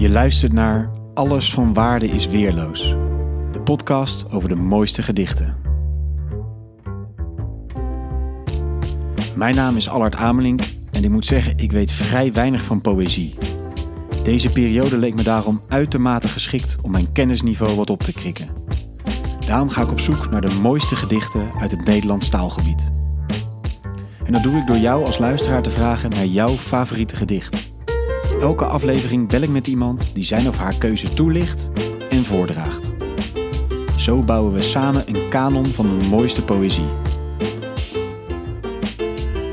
Je luistert naar Alles van Waarde is Weerloos. De podcast over de mooiste gedichten. Mijn naam is Allard Amelink en ik moet zeggen, ik weet vrij weinig van poëzie. Deze periode leek me daarom uitermate geschikt om mijn kennisniveau wat op te krikken. Daarom ga ik op zoek naar de mooiste gedichten uit het Nederlands taalgebied. En dat doe ik door jou als luisteraar te vragen naar jouw favoriete gedicht. Elke aflevering bel ik met iemand die zijn of haar keuze toelicht en voordraagt. Zo bouwen we samen een kanon van de mooiste poëzie.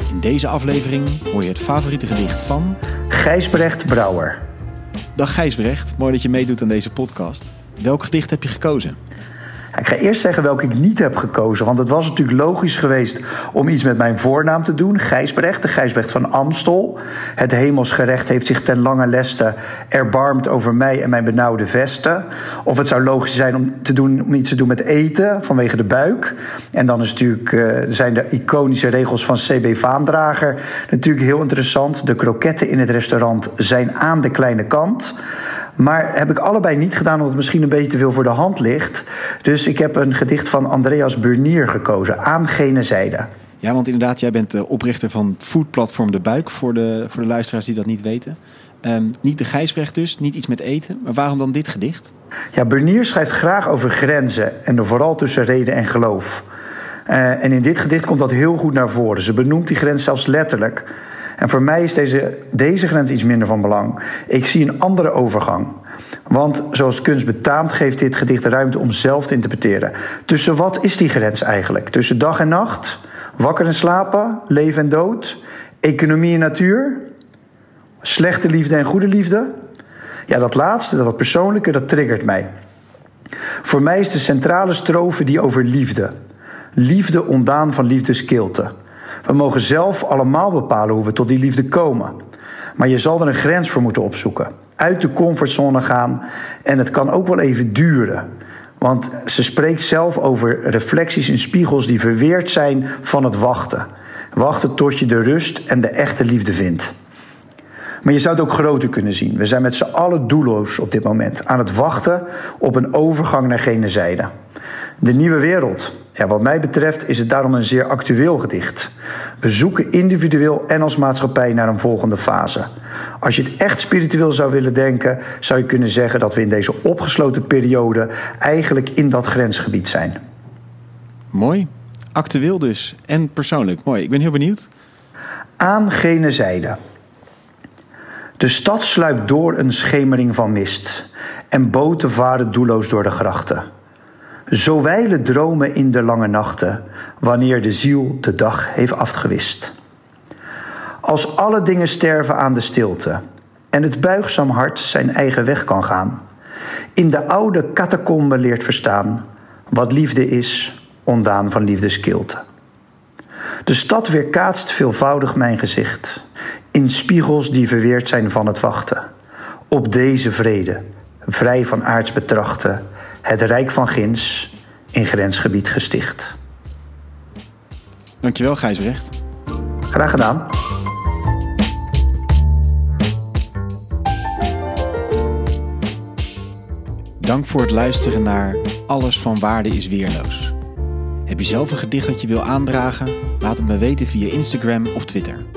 In deze aflevering hoor je het favoriete gedicht van Gijsbrecht Brouwer. Dag Gijsbrecht, mooi dat je meedoet aan deze podcast. Welk gedicht heb je gekozen? Ik ga eerst zeggen welke ik niet heb gekozen. Want het was natuurlijk logisch geweest om iets met mijn voornaam te doen. Gijsbrecht, de Gijsbrecht van Amstel. Het hemelsgerecht heeft zich ten lange leste erbarmd over mij en mijn benauwde vesten. Of het zou logisch zijn om, te doen, om iets te doen met eten vanwege de buik. En dan is natuurlijk, uh, zijn de iconische regels van CB Vaandrager natuurlijk heel interessant. De kroketten in het restaurant zijn aan de kleine kant. Maar heb ik allebei niet gedaan omdat het misschien een beetje te veel voor de hand ligt. Dus ik heb een gedicht van Andreas Burnier gekozen, Aan gene zijde. Ja, want inderdaad, jij bent de oprichter van foodplatform De Buik, voor de, voor de luisteraars die dat niet weten. Um, niet de Gijsbrecht dus, niet iets met eten. Maar waarom dan dit gedicht? Ja, Burnier schrijft graag over grenzen en vooral tussen reden en geloof. Uh, en in dit gedicht komt dat heel goed naar voren. Ze benoemt die grens zelfs letterlijk. En voor mij is deze, deze grens iets minder van belang. Ik zie een andere overgang. Want zoals kunst betaamt, geeft dit gedicht ruimte om zelf te interpreteren. Tussen wat is die grens eigenlijk? Tussen dag en nacht? Wakker en slapen? Leven en dood? Economie en natuur? Slechte liefde en goede liefde? Ja, dat laatste, dat persoonlijke, dat triggert mij. Voor mij is de centrale strofe die over liefde. Liefde ontdaan van liefdeskilte. We mogen zelf allemaal bepalen hoe we tot die liefde komen. Maar je zal er een grens voor moeten opzoeken. Uit de comfortzone gaan. En het kan ook wel even duren. Want ze spreekt zelf over reflecties in spiegels die verweerd zijn van het wachten. Wachten tot je de rust en de echte liefde vindt. Maar je zou het ook groter kunnen zien. We zijn met z'n allen doelloos op dit moment aan het wachten op een overgang naar gene zijde. De nieuwe wereld. Ja, wat mij betreft is het daarom een zeer actueel gedicht. We zoeken individueel en als maatschappij naar een volgende fase. Als je het echt spiritueel zou willen denken, zou je kunnen zeggen dat we in deze opgesloten periode eigenlijk in dat grensgebied zijn. Mooi. Actueel dus. En persoonlijk. Mooi. Ik ben heel benieuwd. Aan gene zijde. De stad sluipt door een schemering van mist en boten varen doelloos door de grachten. Zo wijlen dromen in de lange nachten, wanneer de ziel de dag heeft afgewist. Als alle dingen sterven aan de stilte en het buigzaam hart zijn eigen weg kan gaan, in de oude catacombe leert verstaan wat liefde is, ondaan van liefdeskilte. De stad weerkaatst veelvoudig mijn gezicht, in spiegels die verweerd zijn van het wachten. Op deze vrede, vrij van aards betrachten, het Rijk van Gins in grensgebied gesticht. Dankjewel, Gijsbrecht. Graag gedaan. Dank voor het luisteren naar Alles van Waarde is Weerloos. Heb je zelf een gedicht dat je wil aandragen? Laat het me weten via Instagram of Twitter.